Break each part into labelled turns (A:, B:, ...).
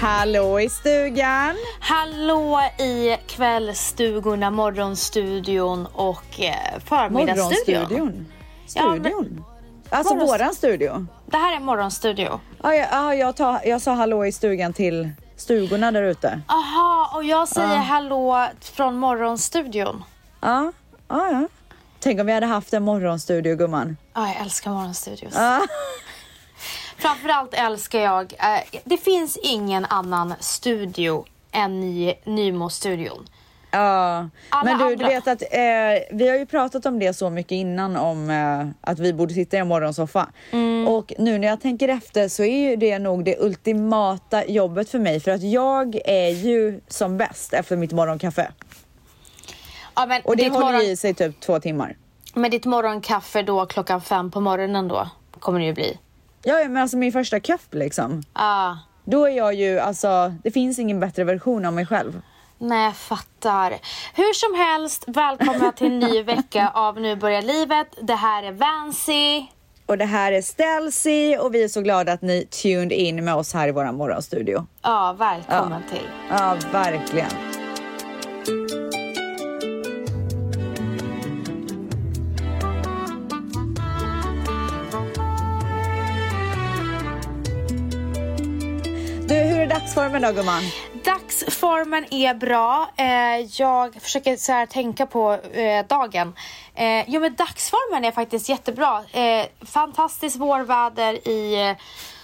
A: Hallå i stugan!
B: Hallå i kvällsstugorna, morgonstudion och eh, förmiddagsstudion.
A: Morgonstudion.
B: Ja,
A: Studion. Alltså
B: Morgons-
A: våran studio.
B: Det här är morgonstudio.
A: Ja, ja, ja, jag, tar, jag sa hallå i stugan till stugorna där ute.
B: Aha, och jag säger hallå från morgonstudion.
A: Ja, ja, ja. Tänk om vi hade haft en morgonstudio gumman.
B: Ja, jag älskar morgonstudios.
A: Ja.
B: Framförallt älskar jag, eh, det finns ingen annan studio än ny, Nymo-studion.
A: Ja,
B: Alla
A: men du, du vet att eh, vi har ju pratat om det så mycket innan om eh, att vi borde sitta i en morgonsoffa.
B: Mm.
A: Och nu när jag tänker efter så är ju det nog det ultimata jobbet för mig för att jag är ju som bäst efter mitt morgonkaffe.
B: Ja, men,
A: Och det håller
B: morgon,
A: i sig typ två timmar.
B: men ditt morgonkaffe då klockan fem på morgonen då kommer det ju bli.
A: Ja, men alltså min första kopp liksom.
B: Ah,
A: Då är jag ju alltså, det finns ingen bättre version av mig själv.
B: nej, jag fattar. Hur som helst, välkomna till en ny vecka av Nu börjar livet. Det här är Vancy.
A: Och det här är Stelzy och vi är så glada att ni tuned in med oss här i våran morgonstudio.
B: Ja, välkommen till.
A: Ja, verkligen. Dagsformen då gumman?
B: Dagsformen är bra. Eh, jag försöker så här tänka på eh, dagen. Eh, jo men dagsformen är faktiskt jättebra. Eh, fantastiskt vårväder i eh,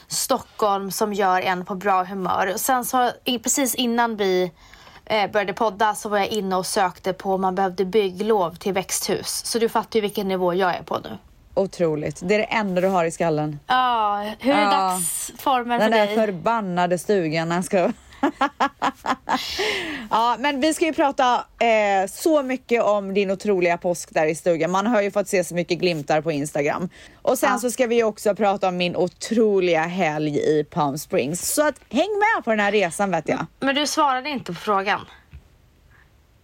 B: Stockholm som gör en på bra humör. Och sen så precis innan vi eh, började podda så var jag inne och sökte på om man behövde bygglov till växthus. Så du fattar ju vilken nivå jag är på nu.
A: Otroligt. Det är det enda du har i skallen.
B: Ja, hur är
A: Ja.
B: dagsformen
A: Den
B: för
A: där
B: dig?
A: förbannade stugan. Jag ska... ja, men vi ska ju prata eh, så mycket om din otroliga påsk där i stugan. Man har ju fått se så mycket glimtar på Instagram. Och sen
B: Ja.
A: så ska vi också prata om min otroliga helg i Palm Springs. Så att häng med på den här resan vet jag.
B: Men du svarade inte på frågan.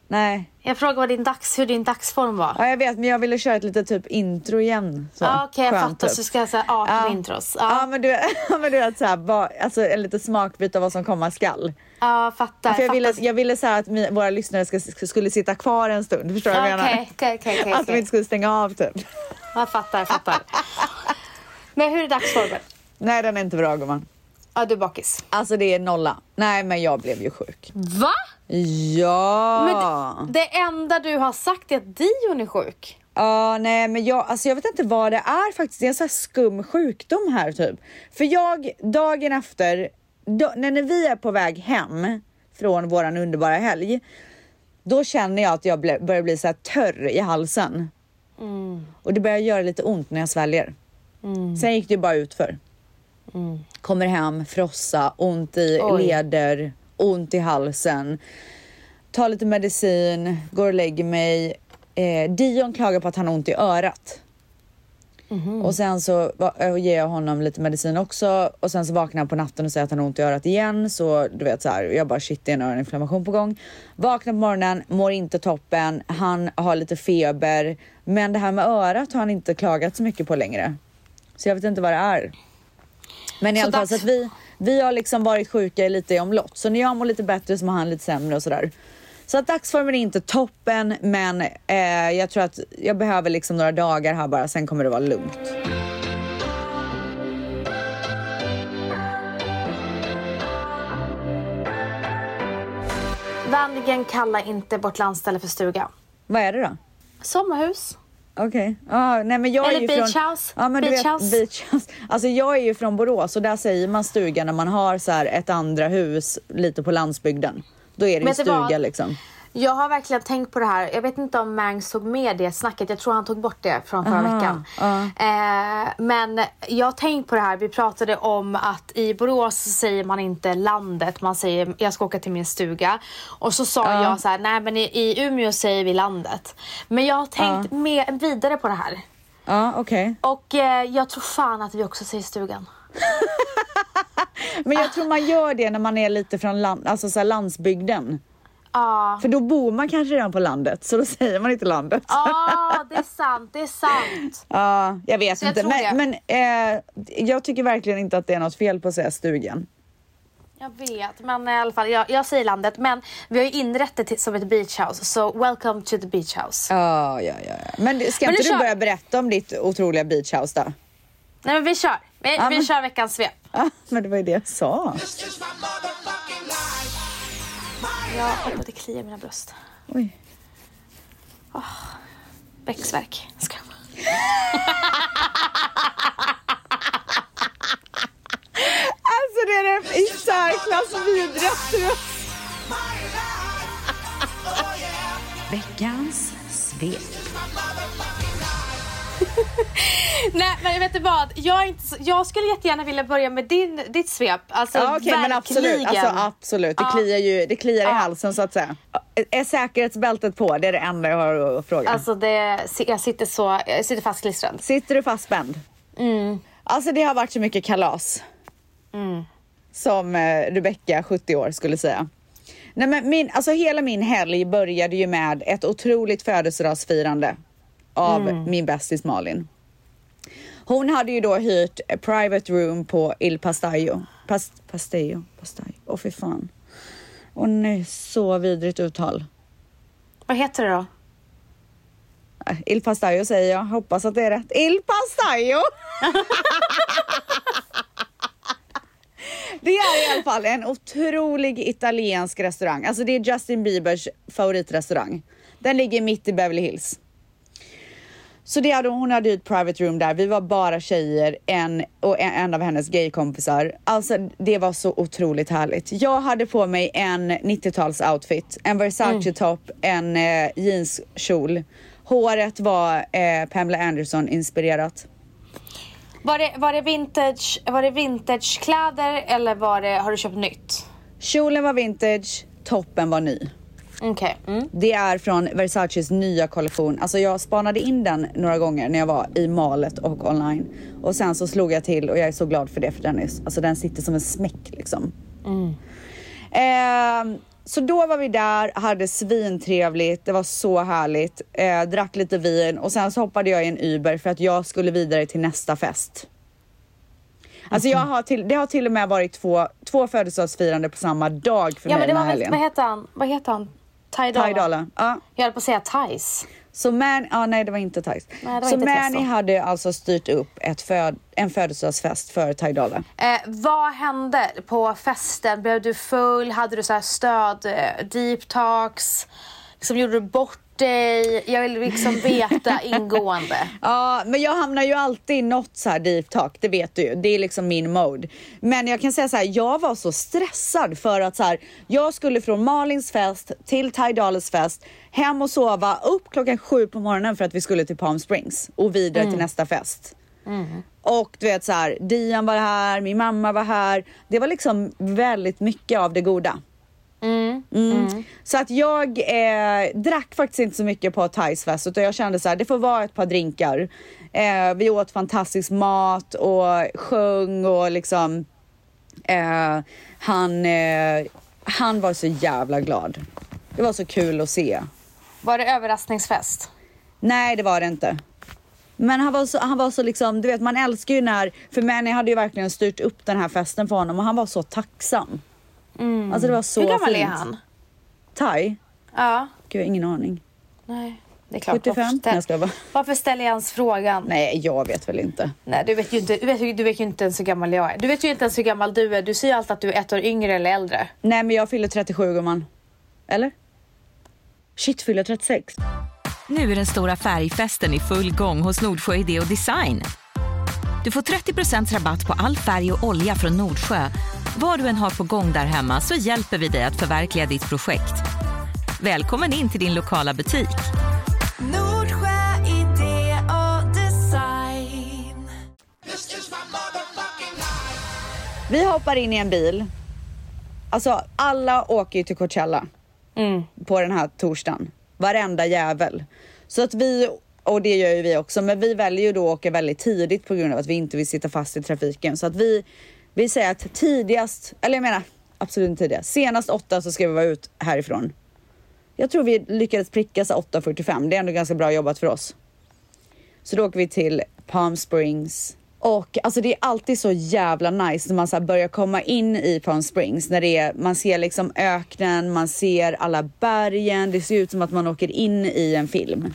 A: Nej,
B: Jag frågade vad din dags, hur din dagsform var.
A: ja, jag vet men jag ville köra ett litet typ intro igen. Så.
B: Ja, Okej, jag
A: Skönt,
B: fattar.
A: typ.
B: Så ska jag säga 18
A: Ja.
B: intros.
A: Ja, men du, ja, men du vet såhär, alltså en liten smakbit av vad som komma skall.
B: ja fattar.
A: För jag ville,
B: fattar.
A: jag ville så att mi, våra lyssnare ska, skulle sitta kvar en stund. Förstår du vad jag
B: Ja,
A: menar?
B: Okej, okej, okej, okej,
A: Att de inte skulle stänga av typ.
B: Jag fattar, jag fattar. Men hur är dagsformen?
A: Nej, den är inte bra gumman.
B: Ja, du är bakis.
A: Alltså det är nolla. Nej, men jag blev ju sjuk.
B: Va?
A: Ja!
B: Men det, det enda du har sagt är att Dion är sjuk.
A: Ja, nej, men jag, alltså jag vet inte vad det är faktiskt. Det är en sån här skum sjukdom här typ. För jag, dagen efter, då, när, när vi är på väg hem från våran underbara helg, då känner jag att jag ble, börjar bli så här törr i halsen. Och det börjar göra lite ont när jag sväljer. Sen gick det ju bara ut för. Kommer hem, frossa, ont i
B: Oj.
A: leder, ont i halsen. Tar lite medicin, går och lägger mig. Eh, Dion klagar på att han har ont i örat. Och sen så eh, ger jag honom lite medicin också och sen så vaknar han på natten och säger att han har ont i örat igen. Så du vet så här, jag bara shit det är en öroninflammation på gång. Vaknar på morgonen, mår inte toppen, han har lite feber. Men det här med örat har han inte klagat så mycket på längre. Så jag vet inte vad det är. Men i
B: Så
A: alla fall så att vi, vi har liksom varit sjuka lite i omlott. Så när jag mår lite bättre så mår han lite sämre och sådär. Så att dagsformen är inte toppen men eh, jag tror att jag behöver liksom några dagar här bara, sen kommer det vara lugnt.
B: Vänligen kalla inte vårt landställe för stuga.
A: Vad är det då?
B: Sommarhus.
A: Okej. Nej men jag är
B: Eller
A: ju
B: beach
A: från...
B: house.
A: Ja men du
B: Beach
A: vet,
B: house.
A: beach house. Alltså jag är ju från Borås och där säger man stuga när man har så här ett andra hus lite på landsbygden. Då är det ju
B: Vet du
A: stuga
B: vad?
A: liksom.
B: Jag har verkligen tänkt på det här. Jag vet inte om Mangs tog med det snacket. Jag tror han tog bort det från förra
A: Aha,
B: veckan.
A: ja.
B: Eh, men jag har tänkt på det här. Vi pratade om att i Borås säger man inte landet. Man säger jag ska åka till min stuga. Och så sa
A: Ja.
B: jag så här, nej men i, i Umeå säger vi landet. Men jag har tänkt mer, vidare på det här.
A: Ja okej.
B: Och eh, jag tror fan att vi också säger stugan.
A: Men jag tror man gör det när man är lite från land, alltså så landsbygden.
B: Ja.
A: För då bor man kanske redan på landet, så då säger man inte landet.
B: Ja, det är sant, det är sant.
A: Ja, jag vet
B: jag
A: inte.
B: tror
A: Men, men eh, jag tycker verkligen inte att det är något fel på att säga stugan.
B: Jag vet, men i alla fall, jag, jag säger landet. Men vi har ju inrett det till, som ett beach house, så welcome to the beach house.
A: Ja, ja, ja. Men ska
B: Men
A: inte du
B: kör
A: börja berätta om ditt otroliga beachhouse då?
B: Nej men vi kör, vi, vi
A: men-
B: kör veckans svep.
A: Ja, men det var ju det jag sa.
B: Jag hoppas det kliar i mina bröst.
A: Oj.
B: Växtverk. Ska jag.
A: Alltså det är det i särklass vidraste. Veckans svep.
B: Nej men vet du vad, jag, inte så, jag skulle jättegärna vilja börja med din, ditt svep. Alltså
A: Ja, okej, men absolut.
B: verkligen.
A: Alltså, absolut. Det
B: Ja.
A: kliar ju det kliar i
B: Ja.
A: halsen så att säga. Är säkerhetsbältet på? Det är det enda jag har att fråga.
B: Alltså det, jag sitter så, jag sitter fastklistrad.
A: Sitter du fastspänd?
B: Mm.
A: Alltså det har varit så mycket kalas. Som eh, Rebecca, 70 år, skulle säga. Nej, men min, alltså hela min helg började ju med ett otroligt födelsedagsfirande av
B: Mm.
A: min bästis Malin. Hon hade ju då hyrt private room på Il Pastaio. Pas, Pastaio? Pastaio? Åh fy fan. Åh nej, så vidrigt uttal.
B: Vad heter det då?
A: Äh, Il Pastaio säger jag, hoppas att det är rätt. Il Pastaio! det är i alla fall en otrolig italiensk restaurang. Alltså det är Justin Biebers favoritrestaurang. Den ligger mitt i Beverly Hills. Så det hade, hon hade ju ett private room där. Vi var bara tjejer en, och en, en av hennes gaykompisar. Alltså det var så otroligt härligt. Jag hade på mig en 90-tals outfit, en Versace topp, en eh, jeanskjol. Håret var eh, Pamela Anderson inspirerat.
B: Var det, var det vintage, var det vintagekläder eller var det, har du köpt nytt?
A: Kjolen var vintage, toppen var ny.
B: Okej. Mm.
A: Det är från Versaces nya kollektion. Alltså jag spanade in den några gånger när jag var i malet och online. Och sen så slog jag till och jag är så glad för det för den, är, alltså den sitter som en smäck liksom. Ehm, så då var vi där, hade svintrevligt, det var så härligt. Eh, drack lite vin och sen så hoppade jag i en Uber för att jag skulle vidare till nästa fest. Alltså jag har till, det har till och med varit två, två födelsedagsfirande på samma dag för
B: Ja
A: mig
B: men det
A: den
B: var
A: här helgen.
B: vad heter han? Vad heter han? Dolla.
A: Ja.
B: Jag höll på att säga Thais.
A: Så Man, ja, nej det var inte Thais. Så
B: Testo.
A: hade alltså styrt upp ett föd, en födelsedagsfest för Ty Dolla.
B: Eh, vad hände på festen? Blev du full? Hade du så här stöd, eh, deep talks? Liksom, gjorde du bort dig? Jag vill liksom veta ingående.
A: Ja, men jag hamnar ju alltid i något så här deep talk, det vet du ju. Det är liksom min mode. Men jag kan säga så här, jag var så stressad för att så här, jag skulle från Malins fest till Ty fest, hem och sova, upp klockan sju på morgonen för att vi skulle till Palm Springs och vidare till nästa fest. Och du vet så här, Dian var här, min mamma var här. Det var liksom väldigt mycket av det goda. Mm. Så att jag eh, drack faktiskt inte så mycket på Thais fest utan jag kände så här, det får vara ett par drinkar. Eh, vi åt fantastisk mat och sjöng och liksom eh, han, eh, han var så jävla glad. Det var så kul att se.
B: Var det överraskningsfest?
A: Nej, det var det inte. Men han var så, han var så liksom, du vet man älskar ju när, för Manny hade ju verkligen styrt upp den här festen för honom och han var så tacksam. Alltså det var så
B: Hur gammal
A: fint.
B: är han?
A: Tai?
B: Ja.
A: Gud, jag har ingen aning.
B: Nej, det är klart.
A: 75?
B: Varför,
A: Nej,
B: ställ,
A: jag skojar bara.
B: varför ställer jag ens frågan?
A: Nej, jag vet väl inte.
B: Nej, du vet, ju inte, du, vet, ju- du vet ju inte ens hur gammal jag är. Du vet ju inte ens hur gammal du är. Du säger alltid att du är ett år yngre eller äldre.
A: Nej, men jag fyller 37 gumman. Eller? Shit, fyller jag 36?
C: Nu är den stora färgfesten i full gång hos Nordsjö Idé och Design. Du får 30% rabatt på all färg och olja från Nordsjö. Vad du än har på gång där hemma så hjälper vi dig att förverkliga ditt projekt. Välkommen in till din lokala butik.
D: Nordsjö idé och design.
A: Vi hoppar in i en bil. Alltså, alla åker ju till Coachella på den här torsdagen. Varenda jävel. Så att vi, och det gör ju vi också, men vi väljer ju då att åka väldigt tidigt på grund av att vi inte vill sitta fast i trafiken. Så att vi, vi säger att tidigast, eller jag menar absolut inte tidigast, senast åtta så ska vi vara ut härifrån. Jag tror vi lyckades pricka 8.45. Det är ändå ganska bra jobbat för oss. Så då åker vi till Palm Springs. Och alltså det är alltid så jävla nice när man så börjar komma in i Palm Springs. När det är, man ser liksom öknen, man ser alla bergen. Det ser ut som att man åker in i en film.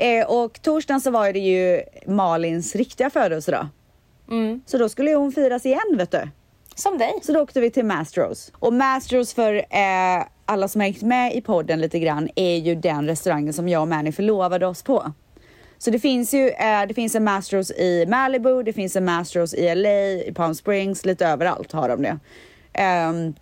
A: Eh, och torsdagen så var det ju Malins riktiga födelsedag. Så då skulle ju hon firas igen vet du.
B: Som dig.
A: Så då åkte vi till Mastros. Och Mastros för eh, alla som har hängt med i podden lite grann är ju den restaurangen som jag och Manny förlovade oss på. Så det finns ju eh, det finns en Mastros i Malibu, det finns en Mastros i LA, i Palm Springs, lite överallt har de det. Ehm,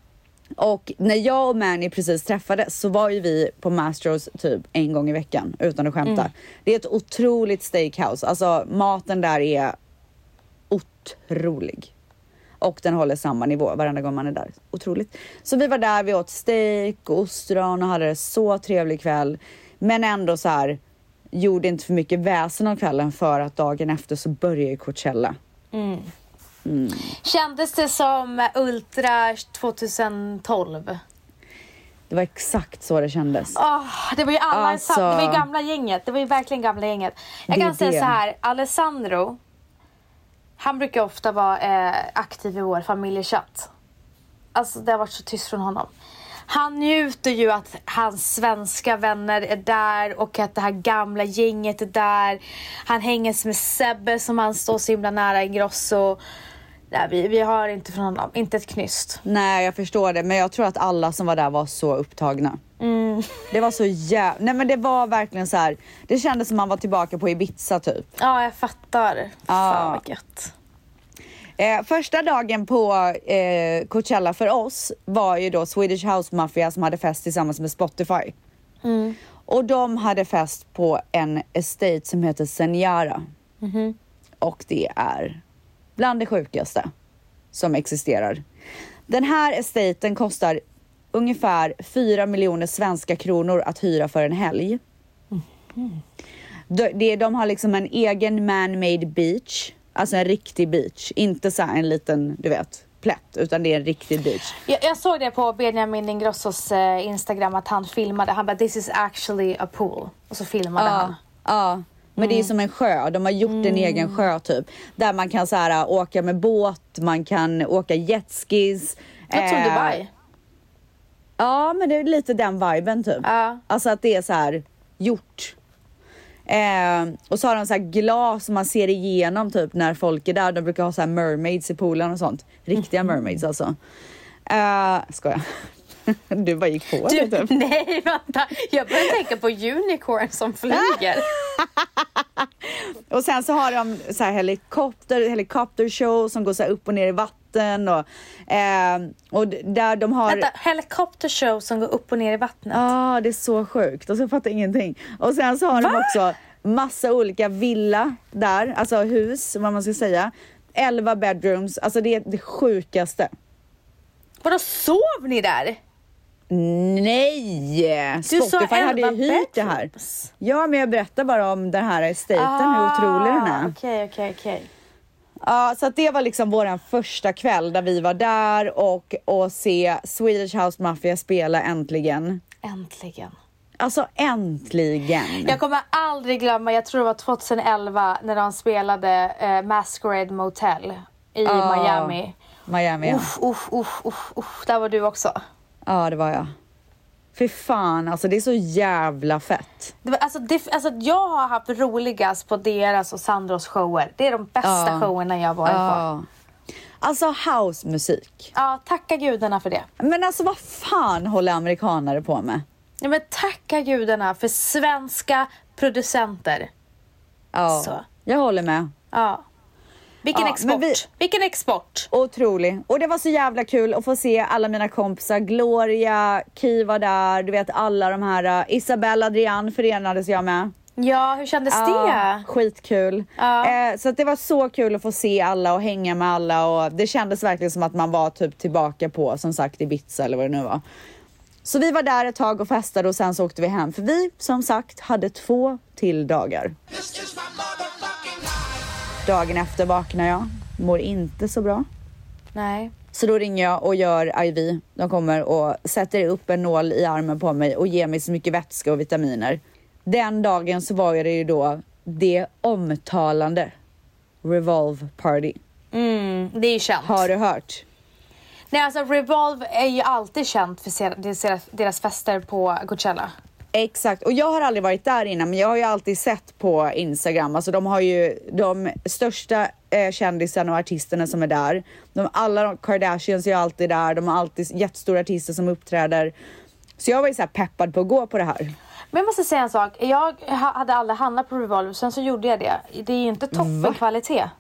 A: och när jag och Manny precis träffades så var ju vi på Mastros typ en gång i veckan utan att skämta. Det är ett otroligt steakhouse, alltså maten där är otrolig. Och den håller samma nivå varenda gång man är där. Otroligt. Så vi var där, vi åt steak och ostron och hade det så trevlig kväll. Men ändå så här, gjorde inte för mycket väsen av kvällen för att dagen efter så började ju Coachella.
B: Kändes det som Ultra 2012?
A: Det var exakt så det kändes.
B: Åh, det var ju alla
A: Alltså-
B: det var ju gamla gänget. Det var ju verkligen gamla gänget. Jag
A: Det
B: kan säga
A: det.
B: så här, Alessandro. Han brukar ofta vara eh, aktiv i vår familjechatt. Alltså det har varit så tyst från honom. Han njuter ju att hans svenska vänner är där och att det här gamla gänget är där. Han hänger med Sebbe som han står så himla nära i Grosso. Nej, vi, vi har inte från honom, inte ett knyst.
A: Nej, jag förstår det, men jag tror att alla som var där var så upptagna. Det var så jävla... Nej men det var verkligen så här. Det kändes som man var tillbaka på Ibiza typ.
B: Ja, jag fattar.
A: Ja.
B: Fan vad gött.
A: Eh, första dagen på eh, Coachella för oss var ju då Swedish House Mafia som hade fest tillsammans med Spotify. Och de hade fest på en estate som heter Senjara. Och det är bland det sjukaste som existerar. Den här estaten kostar ungefär 4 miljoner svenska kronor att hyra för en helg. De, det, de har liksom en egen man-made beach, alltså en riktig beach. Inte så här en liten, du vet, plätt, utan det är en riktig beach.
B: Jag, jag såg det på Benjamin Ingrossos eh, Instagram att han filmade. Han bara this is actually a pool. Och så filmade han.
A: Ja, ja. Men det är som en sjö. De har gjort en egen sjö typ. Där man kan så här, åka med båt, man kan åka jetskis.
B: Något som
A: Eh,
B: Dubai.
A: Ja, men det är lite den viben typ.
B: Ja.
A: Alltså att det är så här gjort. Eh, och så har de så här glas som man ser igenom typ när folk är där. De brukar ha så här mermaids i poolen och sånt. Riktiga mermaids alltså. Eh, skojar. Du bara gick på
B: Du,
A: det typ.
B: nej vänta. Jag började tänka på unicorn som flyger.
A: Och sen så har de så här helikopter, helikopter show som går så upp och ner i vatten och, eh, och där de har
B: Vänta, helikopter show som går upp och ner i vattnet.
A: Ja, det är så sjukt. Alltså, jag fattar ingenting. Och sen så har de
B: Va?
A: också massa olika villa där, alltså hus, vad man ska säga. 11 bedrooms, alltså det är det sjukaste.
B: Vadå sov ni där?
A: Nej! Spotify hade ju
B: 11
A: hyrt det här. Ja, men jag berättar bara om den här estaten, hur otrolig den är.
B: Ah, Okej, okej, okej.
A: Ja, så att det var liksom våran första kväll där vi var där och, och se Swedish House Mafia spela äntligen.
B: Äntligen.
A: Alltså äntligen!
B: Jag kommer aldrig glömma, jag tror det var 2011 när de spelade eh, Masquerade Motel i
A: Ah,
B: Miami.
A: Miami, ja.
B: Uff, uff, uff, uff, uff. Där var du också.
A: Ja, det var jag. Fy fan, alltså det är så jävla fett.
B: Det var, alltså, det, alltså, jag har haft roligast på deras och Sandros shower. Det är de bästa
A: Ja.
B: showerna jag har varit på.
A: Ja. Alltså housemusik.
B: Ja, tacka gudarna för det.
A: Men alltså vad fan håller amerikanare på med?
B: Ja, men tacka gudarna för svenska producenter.
A: Ja,
B: Så.
A: jag håller med.
B: Ja. Vilken
A: Ja,
B: export.
A: vi-
B: Vilken export.
A: Otrolig. Och det var så jävla kul att få se alla mina kompisar. Gloria, Ki var där, du vet alla de här. uh, Isabella Adrian förenades jag med.
B: Ja, hur kändes
A: Ja,
B: det?
A: skitkul.
B: Ja.
A: Eh, så att det var så kul att få se alla och hänga med alla och det kändes verkligen som att man var typ tillbaka på som sagt Ibiza eller vad det nu var. Så vi var där ett tag och festade och sen så åkte vi hem för vi som sagt hade två till dagar. Dagen efter vaknar jag, mår inte så bra.
B: Nej.
A: Så då ringer jag och gör IV. De kommer och sätter upp en nål i armen på mig och ger mig så mycket vätska och vitaminer. Den dagen så var det ju då det omtalande Revolve Party.
B: Mm, det är ju känt.
A: Har du hört?
B: Nej alltså Revolve är ju alltid känt för deras fester på Coachella.
A: Exakt, och jag har aldrig varit där innan men jag har ju alltid sett på Instagram, alltså de har ju de största eh, kändisarna och artisterna som är där. De, alla Kardashians är ju alltid där, de har alltid jättestora artister som uppträder. Så jag var ju så peppad på att gå på det här.
B: Men jag måste säga en sak. Jag ha- hade aldrig handlat på Revolve, sen så gjorde jag det. Det är ju inte toppenkvalitet.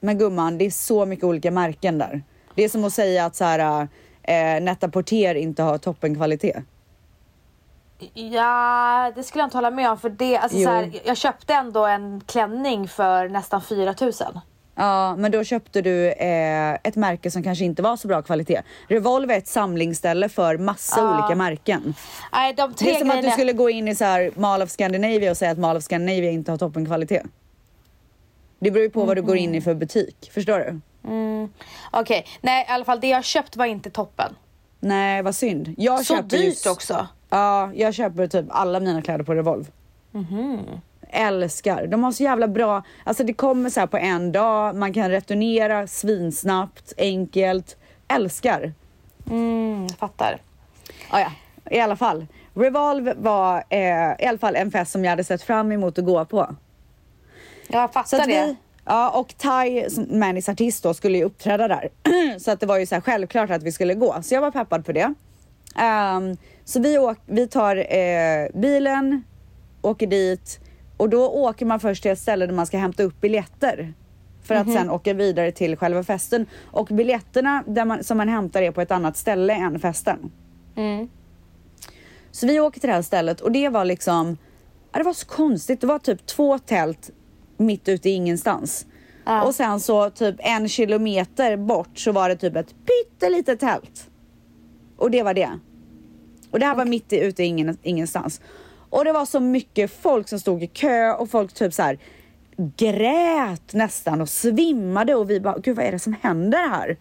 A: Men gumman, det är så mycket olika märken där. Det är som att säga att så här, eh, Netta Porter inte har toppenkvalitet.
B: Ja, det skulle jag inte hålla med om. För det, alltså, så här, jag köpte ändå en klänning för nästan 4000.
A: Ja, men då köpte du eh, ett märke som kanske inte var så bra kvalitet. Revolve är ett samlingsställe för massa
B: Ja.
A: olika märken.
B: Nej, de tre
A: Det är som att du skulle gå in i så här Mall of Scandinavia och säga att Mall of Scandinavia inte har toppenkvalitet. Det beror ju på vad du går in i för butik. Förstår du?
B: Mm. Okej, nej i alla fall det jag köpt var inte toppen.
A: Nej, vad synd. Jag
B: Så dyrt
A: just-
B: också.
A: Ja, jag köper typ alla mina kläder på Revolve. Älskar. De har så jävla bra, alltså det kommer så här på en dag, man kan returnera svinsnabbt, enkelt. Älskar.
B: Mm, fattar.
A: Ja, ja, i alla fall. Revolve var eh, i alla fall en fest som jag hade sett fram emot att gå på.
B: Jag fattar
A: att
B: det.
A: vi, ja, och Ty, som Mannys artist då, skulle ju uppträda där. så att det var ju så här självklart att vi skulle gå. Så jag var peppad på det. Ehm, så vi, åk, vi tar eh, bilen, åker dit och då åker man först till ett ställe där man ska hämta upp biljetter. För att sen åka vidare till själva festen. Och biljetterna där man, som man hämtar är på ett annat ställe än festen.
B: Mm.
A: Så vi åker till det här stället och det var liksom, det var så konstigt. Det var typ två tält mitt ute i ingenstans.
B: Ja.
A: Och sen så typ en kilometer bort så var det typ ett pyttelitet tält. Och det var det. Och det här var mitt i, ute i ingen, ingenstans. Och det var så mycket folk som stod i kö och folk typ så här grät nästan och svimmade och vi bara, gud vad är det som händer här?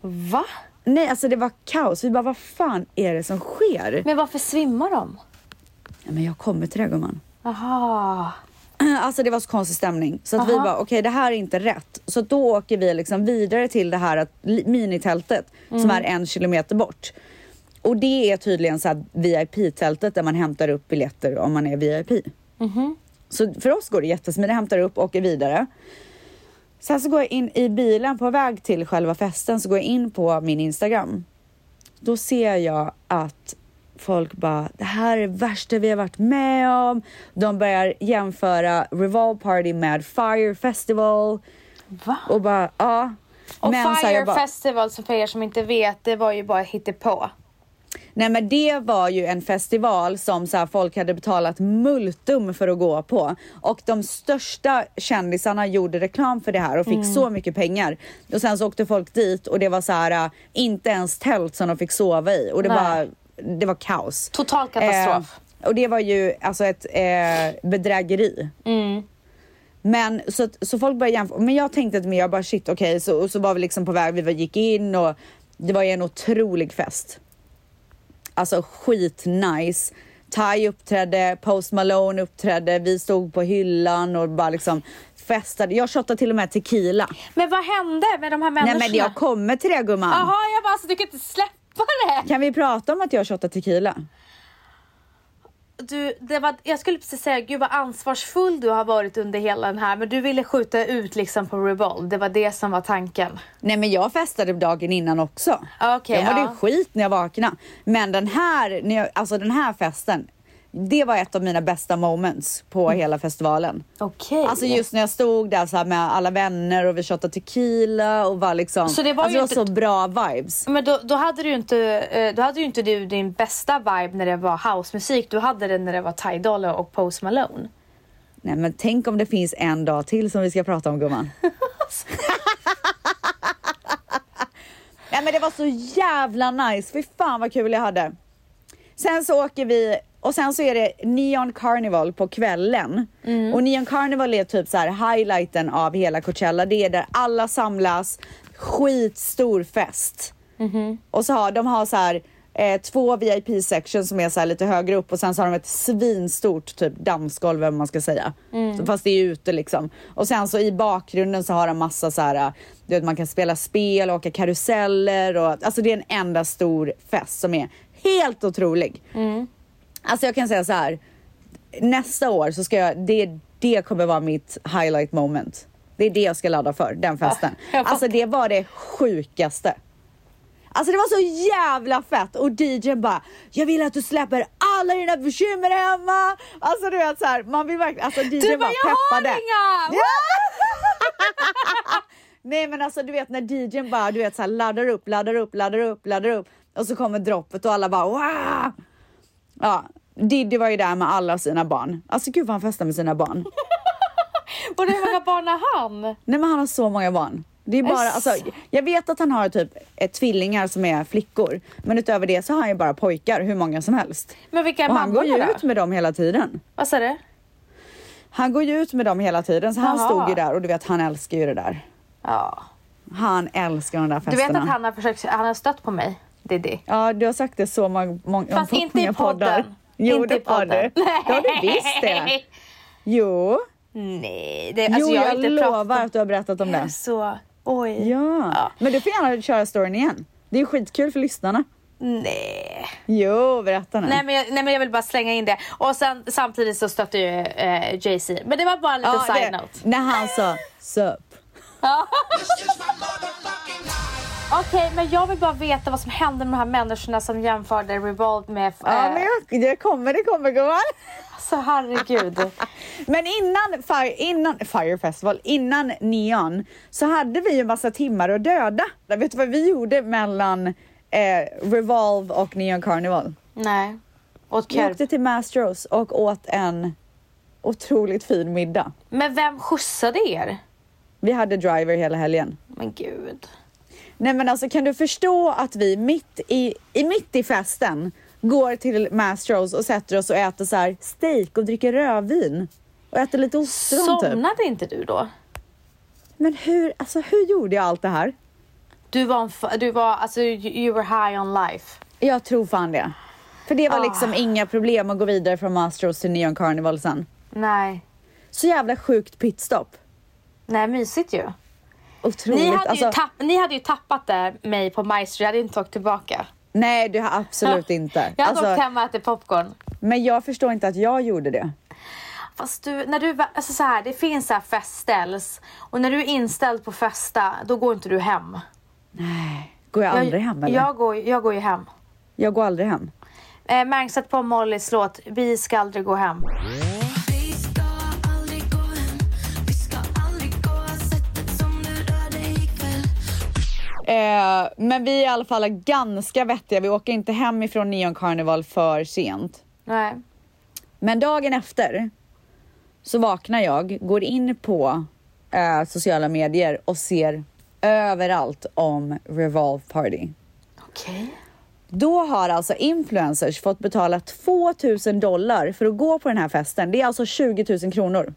B: Va?
A: Nej, alltså det var kaos. Vi bara, vad fan är det som sker?
B: Men varför svimmar de?
A: Ja, men jag kommer till det gumman.
B: Aha.
A: Alltså det var så konstig stämning. Så att vi
B: Aha.
A: bara, okej det här är inte rätt. Så då åker vi liksom vidare till det här att- minitältet som
B: Mm.
A: är en kilometer bort. Och det är tydligen så VIP-tältet där man hämtar upp biljetter om man är VIP.
B: Mhm.
A: Så för oss går det jättesmidigt, hämtar upp och åker vidare. Sen så går jag in i bilen på väg till själva festen så går jag in på min Instagram. Då ser jag att folk bara, det här är det värsta vi har varit med om. De börjar jämföra Revolve Party med Fire Festival
B: Va?
A: och bara, ja.
B: Och
A: Men så
B: Fire
A: jag bara-
B: Festival, så för er som inte vet, det var ju bara hittepå.
A: Nej men det var ju en festival som så här, folk hade betalat multum för att gå på. Och de största kändisarna gjorde reklam för det här och fick
B: Mm.
A: så mycket pengar. Och sen så åkte folk dit och det var så här, äh, inte ens tält som de fick sova i. Och det,
B: Nej.
A: var, det var kaos.
B: Total katastrof.
A: Eh, och det var ju alltså ett eh, bedrägeri.
B: Mm.
A: Men så, så folk började jämföra. Men jag tänkte att men jag bara shit okej, så, och så var vi liksom på väg, vi var- gick in och det var ju en otrolig fest. Alltså skitnice. Ty uppträdde, Post Malone uppträdde, vi stod på hyllan och bara liksom festade. Jag shottade till och med tequila.
B: Men vad hände med de här
A: Nej
B: människorna?
A: men jag kommer till det gumman.
B: Jaha, jag bara, alltså, du kan inte släppa det.
A: Kan vi prata om att jag shottade tequila?
B: Du, det var, jag skulle precis säga, gud vad ansvarsfull du har varit under hela den här, men du ville skjuta ut liksom på Revolve. Det var det som var tanken.
A: Nej men jag festade dagen innan också.
B: Okej,
A: jag mådde
B: ja.
A: skit när jag vaknade. Men den här, alltså den här festen, det var ett av mina bästa moments på
B: Mm.
A: hela festivalen.
B: Okej.
A: Alltså just när jag stod där så med alla vänner och vi shottade tequila och var liksom,
B: Så det var
A: alltså
B: ju
A: det var
B: inte-
A: så bra vibes.
B: Men då, då hade du inte, eh, då hade ju inte du din bästa vibe när det var housemusik. Du hade det när det var Ty Dolla och Post Malone.
A: Nej men tänk om det finns en dag till som vi ska prata om gumman. Nej men det var så jävla nice, fy fan vad kul jag hade. Sen så åker vi och sen så är det Neon Carnival på kvällen.
B: Mm.
A: Och Neon Carnival är typ så här highlighten av hela Coachella. Det är där alla samlas, skitstor fest.
B: Mhm.
A: Och så har de har så här eh, två VIP section som är så lite högre upp och sen så har de ett svinstort typ dammsgolv vad man ska säga.
B: Mm.
A: Fast det är ute liksom. Och sen så i bakgrunden så har de massa så här, du vet man kan spela spel och åka karuseller och alltså det är en enda stor fest som är helt otrolig.
B: Mm.
A: Alltså jag kan säga så här. Nästa år så ska jag, det, det kommer vara mitt highlight moment. Det är det jag ska ladda för, den festen. Alltså det var det sjukaste. Alltså det var så jävla fett och DJn bara Jag vill att du släpper alla dina bekymmer hemma. Alltså du vet så här, man vill verkligen, alltså DJn
B: Du bara,
A: bara
B: jag har inga!
A: Ja! Nej men alltså du vet när DJn bara du vet så här, laddar upp, laddar upp, laddar upp, laddar upp och så kommer droppet och alla bara wow! Ja, Diddy var ju där med alla sina barn. Alltså gud vad han festar med sina barn.
B: Och hur många barn har han?
A: Nej men han har så många barn. Det är bara, alltså, jag vet att han har typ ett tvillingar som är flickor, men utöver det så har han ju bara pojkar, hur många som helst.
B: Men vilka är
A: Och han går ju
B: mammorna
A: ut
B: då?
A: med dem hela tiden.
B: Vad sa du?
A: Han går ju ut med dem hela tiden, så han
B: Jaha.
A: stod ju där och du vet, han älskar ju det där.
B: Ja.
A: Han älskar de där
B: Du
A: festerna.
B: vet att han har försökt, han har stött på mig, Diddy.
A: Ja, du har sagt det så många, många
B: Fast inte i
A: poddar.
B: podden.
A: Jo,
B: inte i
A: det har du.
B: podden.
A: Det har du visst det. Jo,
B: Nej, det, alltså
A: jo
B: jag,
A: jag,
B: inte
A: lovar
B: pratat
A: att du har berättat om det.
B: Så, oj.
A: Ja.
B: Ja.
A: men du får gärna köra storyn igen. Det är skitkul för lyssnarna.
B: Nej.
A: Jo, berätta nu.
B: Nej men, jag, nej men jag vill bara slänga in det. Och sen samtidigt så stötte ju eh, Jay-Z. Men det var bara en liten
A: Ja,
B: side
A: det-
B: note.
A: När han sa sup.
B: Okej, men jag vill bara veta vad som hände med de här människorna som jämförde Revolve med...
A: Ja,
B: eh,
A: men jag, det kommer, det kommer gumman.
B: Alltså herregud.
A: Men innan Fire, innan Fire Festival, innan Neon, så hade vi ju massa timmar att döda. Vet du vad vi gjorde mellan eh, Revolve och Neon Carnival?
B: nej. Åt
A: Vi åkte till Mastros och åt en otroligt fin middag.
B: Men vem skjutsade er?
A: Vi hade driver hela helgen.
B: Men gud.
A: Nej men alltså kan du förstå att vi mitt i, i, mitt i festen går till Mastros och sätter oss och äter så här steak och dricker rödvin. Och äter lite ostron typ.
B: Somnade inte du då?
A: Men hur, alltså hur gjorde jag allt det här?
B: Du var, du var, alltså you you were high on life.
A: Jag tror fan det. För det var
B: Ah.
A: liksom inga problem att gå vidare från Mastros till Neon Carnival sen.
B: Nej.
A: Så jävla sjukt pitstop.
B: Nej, mysigt ju.
A: Otroligt.
B: Ni hade,
A: alltså,
B: ju tapp, ni hade ju tappat det, mig på Maestro, jag hade inte åkt tillbaka.
A: nej, det har absolut inte.
B: Jag hade
A: Alltså,
B: åkt hem och ätit popcorn.
A: men jag förstår inte att jag gjorde det.
B: Fast du, när du, alltså så här, det finns så här festställs och när du är inställd på festa, då går inte du hem.
A: Går jag
B: Jag,
A: aldrig hem eller?
B: jag, går, jag går ju hem.
A: Jag går aldrig hem.
B: Eh, Mang, sätt på Mollys låt Vi ska aldrig gå hem.
A: Eh, men vi är i alla fall ganska vettiga. Vi åker inte hem ifrån Neon Carnival för sent.
B: Nej.
A: Men dagen efter så vaknar jag, går in på eh, sociala medier och ser överallt om Revolve Party.
B: Okej.
A: Då har alltså influencers fått betala 2000 dollar för att gå på den här festen. Det är alltså 20 000 kronor.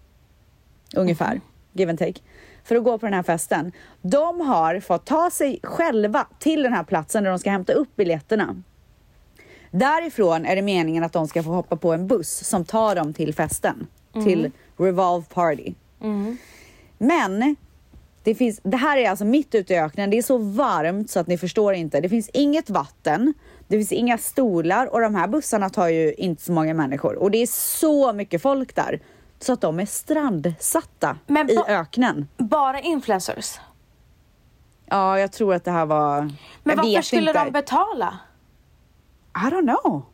A: Ungefär, give and take. För att gå på den här festen. De har fått ta sig själva till den här platsen där de ska hämta upp biljetterna. Därifrån är det meningen att de ska få hoppa på en buss som tar dem till festen. Till Revolve Party. Men det, finns, det här är alltså mitt ute i öknen. Det är så varmt så att ni förstår inte. Det finns inget vatten. Det finns inga stolar och de här bussarna tar ju inte så många människor. Och det är så mycket folk där. Så att de är strandsatta
B: Men
A: i öknen.
B: Bara influencers?
A: Ja, jag tror att det här var...
B: Men
A: jag
B: varför
A: vet
B: skulle
A: inte.
B: de betala?
A: I don't know.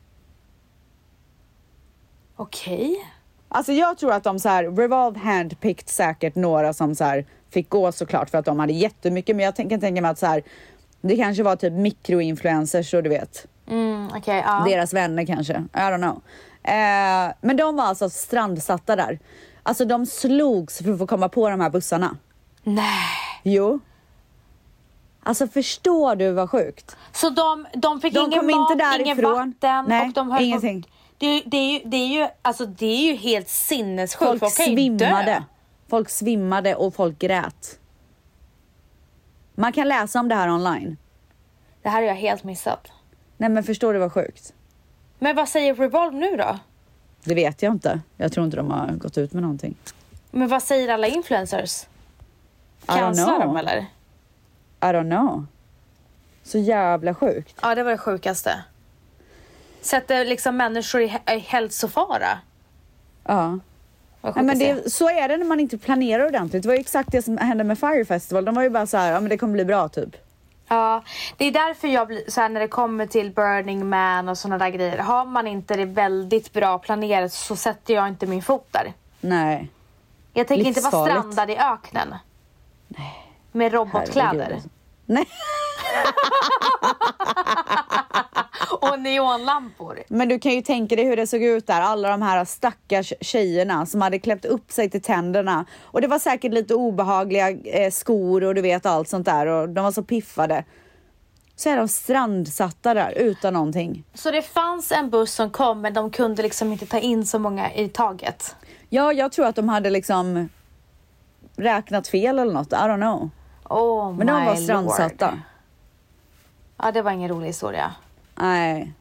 B: Okej.
A: Alltså jag tror att de så här, Revolve handpicked säkert några som så här fick gå såklart för att de hade jättemycket. Men jag tänker tänka mig att så här, det kanske var typ mikroinfluencers så du vet.
B: Mm, okej, ja.
A: Deras vänner kanske. I don't know. Eh, men de var alltså strandsatta där. Alltså de slogs för att få komma på de här bussarna.
B: Nej.
A: Jo. Alltså förstår du vad sjukt?
B: Så de, de fick
A: De
B: ingen mat,
A: inte
B: ingen vatten
A: Nej,
B: och de höll
A: ingenting.
B: På, Det, är ju- det, är ju, det, är ju, alltså, det är ju helt sinnessjukt.
A: Folk
B: dö.
A: svimmade. Folk svimmade och folk grät. Man kan läsa om det här online.
B: Det här har jag helt missat.
A: Nej men förstår du vad sjukt?
B: Men vad säger Revolve nu då?
A: Det vet jag inte. Jag tror inte de har gått ut med någonting.
B: Men vad säger alla influencers? Cancelar de eller?
A: I don't know. Så jävla sjukt.
B: Ja, det var det sjukaste. Sätter liksom människor i, hä- i hälsofara.
A: Ja. Nej, men det, så är det när man inte planerar ordentligt. Det var ju exakt det som hände med Fire Festival. De var ju bara så här, ja men det kommer bli bra typ.
B: Ja, det är därför jag blir så här när det kommer till Burning Man och sådana där grejer. Har man inte det väldigt bra planerat så sätter jag inte min fot där.
A: Nej.
B: Jag tänker inte vara strandad i öknen. Med robotkläder.
A: Herregud, alltså. Nej.
B: Och neonlampor.
A: Men du kan ju tänka dig hur det såg ut där. Alla de här stackars tjejerna som hade kläppt upp sig till tänderna. Och det var säkert lite obehagliga eh, skor och du vet allt sånt där. Och de var så piffade. Så är de strandsatta där utan någonting.
B: Så det fanns en buss som kom men de kunde liksom inte ta in så många i taget.
A: Ja, jag tror att de hade liksom räknat fel eller något. I don't know.
B: Oh
A: Men de var strandsatta.
B: lord. Ja, det var ingen rolig historia.
A: Nej.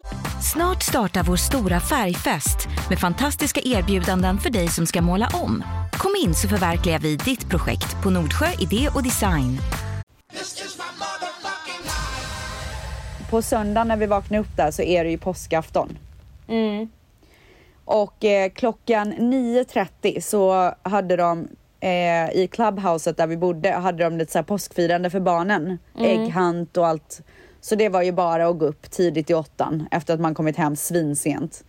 C: Snart startar vår stora färgfest med fantastiska erbjudanden för dig som ska måla om. Kom in så förverkligar vi ditt projekt på Nordsjö Idé och Design.
A: På söndag när vi vaknade upp där så är det ju påskafton.
B: Mm.
A: Och eh, klockan 9.30 så hade de eh, i clubhouset där vi bodde hade de lite så här påskfirande för barnen. Ägghunt och allt. Så det var ju bara att gå upp tidigt i åttan efter att man kommit hem svinsent.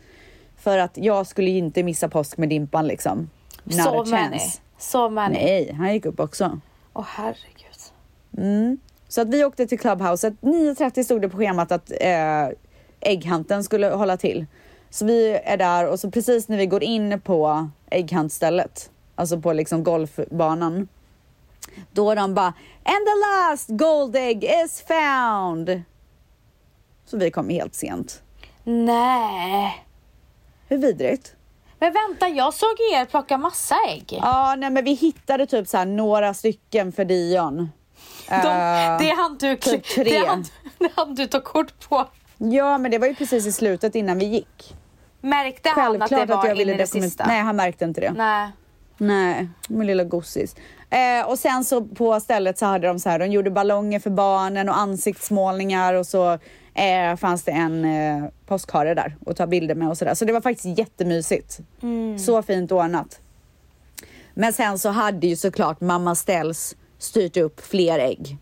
A: För att jag skulle ju inte missa påsk med Dimpan liksom. Not a
B: many. Så many.
A: Nej, han gick upp också.
B: Åh herregud.
A: Så att vi åkte till clubhouset. 9.30 stod det på schemat att eh, ägghunten skulle hålla till. Så vi är där och så precis när vi går in på ägghuntstället, alltså på liksom golfbanan, då de bara And the last gold egg is found! Så vi kom helt sent.
B: Nej.
A: Hur vidrigt?
B: Men vänta, jag såg er plocka massa ägg.
A: Ja, nej men vi hittade typ så några stycken för Dion.
B: De,
A: Eh,
B: det hann du,
A: typ tre.
B: det hann, det hann du ta kort på.
A: Ja, men det var ju precis i slutet innan vi gick.
B: Märkte han att
A: Självklart
B: det var
A: att jag
B: in
A: ville
B: i det sista?
A: Nej, han märkte inte det.
B: Nej.
A: Nej, min lilla gossis. Eh, och sen så på stället så hade de så här, de gjorde ballonger för barnen och ansiktsmålningar och så eh, fanns det en eh, påskhare där att ta bilder med och sådär. Så det var faktiskt jättemysigt. Så fint ordnat. Men sen så hade ju såklart mamma Ställs styrt upp fler ägg.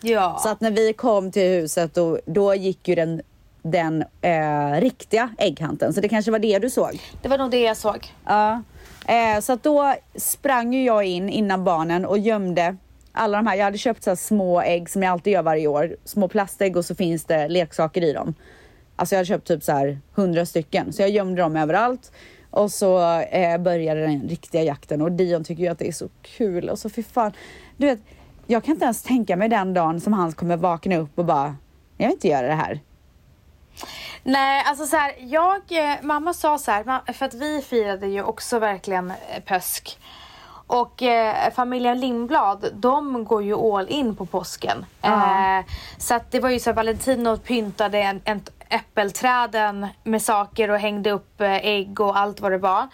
B: Ja.
A: Så att när vi kom till huset då, då gick ju den, den eh, riktiga ägghanten. Så det kanske var det du såg?
B: Det var nog det jag såg.
A: Ja. Eh, så att då sprang ju jag in innan barnen och gömde alla de här. Jag hade köpt så här små ägg som jag alltid gör varje år. Små plastägg och så finns det leksaker i dem. Alltså jag hade köpt typ så här hundra stycken. Så jag gömde dem överallt. Och så eh, började den riktiga jakten och Dion tycker ju att det är så kul. Och så fy fan. Du vet, jag kan inte ens tänka mig den dagen som han kommer vakna upp och bara, jag vill inte göra det här.
B: Nej, alltså så här, jag, eh, mamma sa så här, för att vi firade ju också verkligen eh, påsk. Och eh, familjen Lindblad, de går ju all in på påsken. Eh, så att det var ju så här, Valentino pyntade en, en äppelträden med saker och hängde upp eh, ägg och allt vad det var.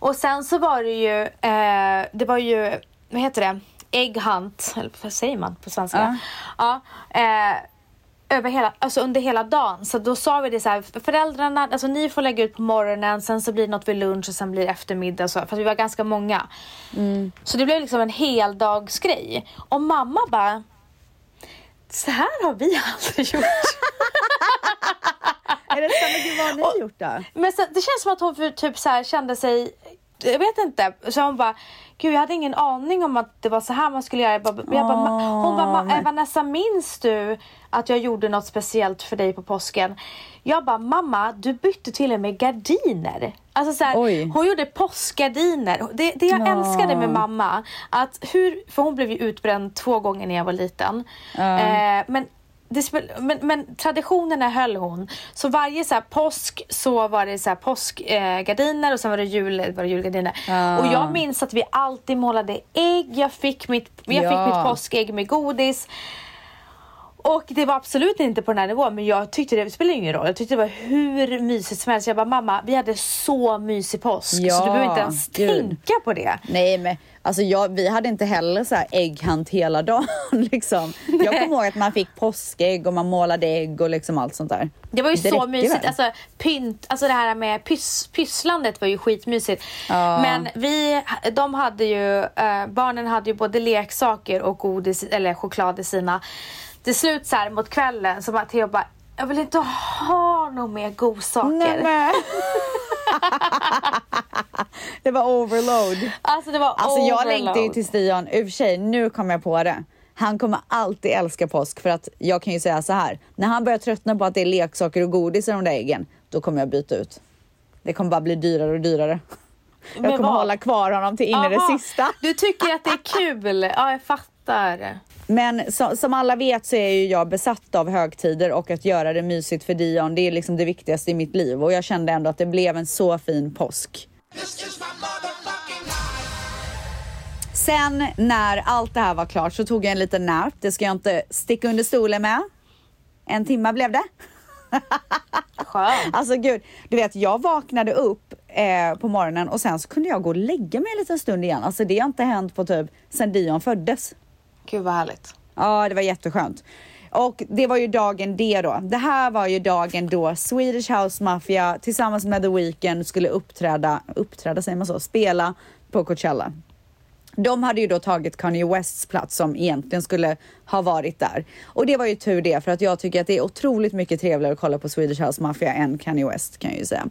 B: Och sen så var det ju, eh, det var ju, vad heter det, ägghunt, eller vad säger man på svenska? Ja. Över hela, alltså under hela dagen. Så då sa vi det så här, föräldrarna, alltså ni får lägga ut på morgonen, sen så blir det något vid lunch och sen blir det eftermiddag. Så, för vi var ganska många. Så det blev liksom en heldagsgrej. Och mamma bara, så här har vi aldrig gjort.
A: Är det så? Men gud, vad har ni gjort då?
B: Men så, det känns som att hon för, typ så här, kände sig, jag vet inte, så hon bara, gud jag hade ingen aning om att det var så här man skulle göra. Jag bara, jag bara, "Ma- hon bara, "Ma-
A: men-
B: Vanessa minns du att jag gjorde något speciellt för dig på påsken? Jag bara, mamma du bytte till och med gardiner. Alltså så här, hon gjorde påskgardiner. Det, det jag
A: Ja.
B: älskade med mamma, att hur, för hon blev ju utbränd två gånger när jag var liten. Eh, men men, men traditionerna höll hon. Så varje så här, påsk så var det så här, påskgardiner eh, gardiner och sen var det, jul, var det julgardiner.
A: Ah.
B: Och jag minns att vi alltid målade ägg. Jag fick mitt, jag
A: Ja.
B: fick mitt påskägg med godis. Och det var absolut inte på den här nivån men jag tyckte det, spelar ingen roll. Jag tyckte det var hur mysigt som helst. Jag bara mamma vi hade så mysig påsk så
A: Ja,
B: du behöver inte ens
A: gud.
B: tänka på det.
A: Nej men alltså jag, vi hade inte heller så här ägghunt hela dagen liksom. Jag kommer ihåg att man fick påskägg och man målade ägg och liksom allt sånt där.
B: Det var ju
A: Det
B: så mysigt.
A: väl?
B: Alltså, pynt, alltså det här med pys, pysslandet var ju skitmysigt.
A: Ja.
B: Men vi, de hade ju, eh, barnen hade ju både leksaker och godis eller choklad i sina. Till slut så här mot kvällen så bara Theo bara, jag vill inte ha några mer godsaker.
A: Nej, men. det var overload.
B: Alltså det var
A: Alltså jag
B: overload.
A: längtar ju till Stian, i och för sig nu kommer jag på det. Han kommer alltid älska påsk för att jag kan ju säga så här. När han börjar tröttna på att det är leksaker och godis i de där äggen, då kommer jag byta ut. Det kommer bara bli dyrare och dyrare. Jag
B: Men
A: kommer
B: vad?
A: hålla kvar honom till in i det sista.
B: Du tycker att det är kul? Ja, jag fattar.
A: Men så, som alla vet så är ju jag besatt av högtider och att göra det mysigt för Dion. Det är liksom det viktigaste i mitt liv och jag kände ändå att det blev en så fin påsk. Sen när allt det här var klart så tog jag en liten nap. Det ska jag inte sticka under stolen med. En timme blev det.
B: Skönt.
A: Alltså gud, du vet jag vaknade upp eh, på morgonen och sen så kunde jag gå och lägga mig en liten stund igen. Alltså det har inte hänt på typ sen Dion föddes.
B: Gud vad härligt.
A: Ja, det var jätteskönt. Och det var ju dagen D då. Det här var ju dagen då Swedish House Mafia tillsammans med The Weeknd skulle uppträda, uppträda säger man så, spela på Coachella. De hade ju då tagit Kanye Wests plats som egentligen skulle ha varit där. Och det var ju tur det för att jag tycker att det är otroligt mycket trevligare att kolla på Swedish House Mafia än Kanye West kan jag ju säga.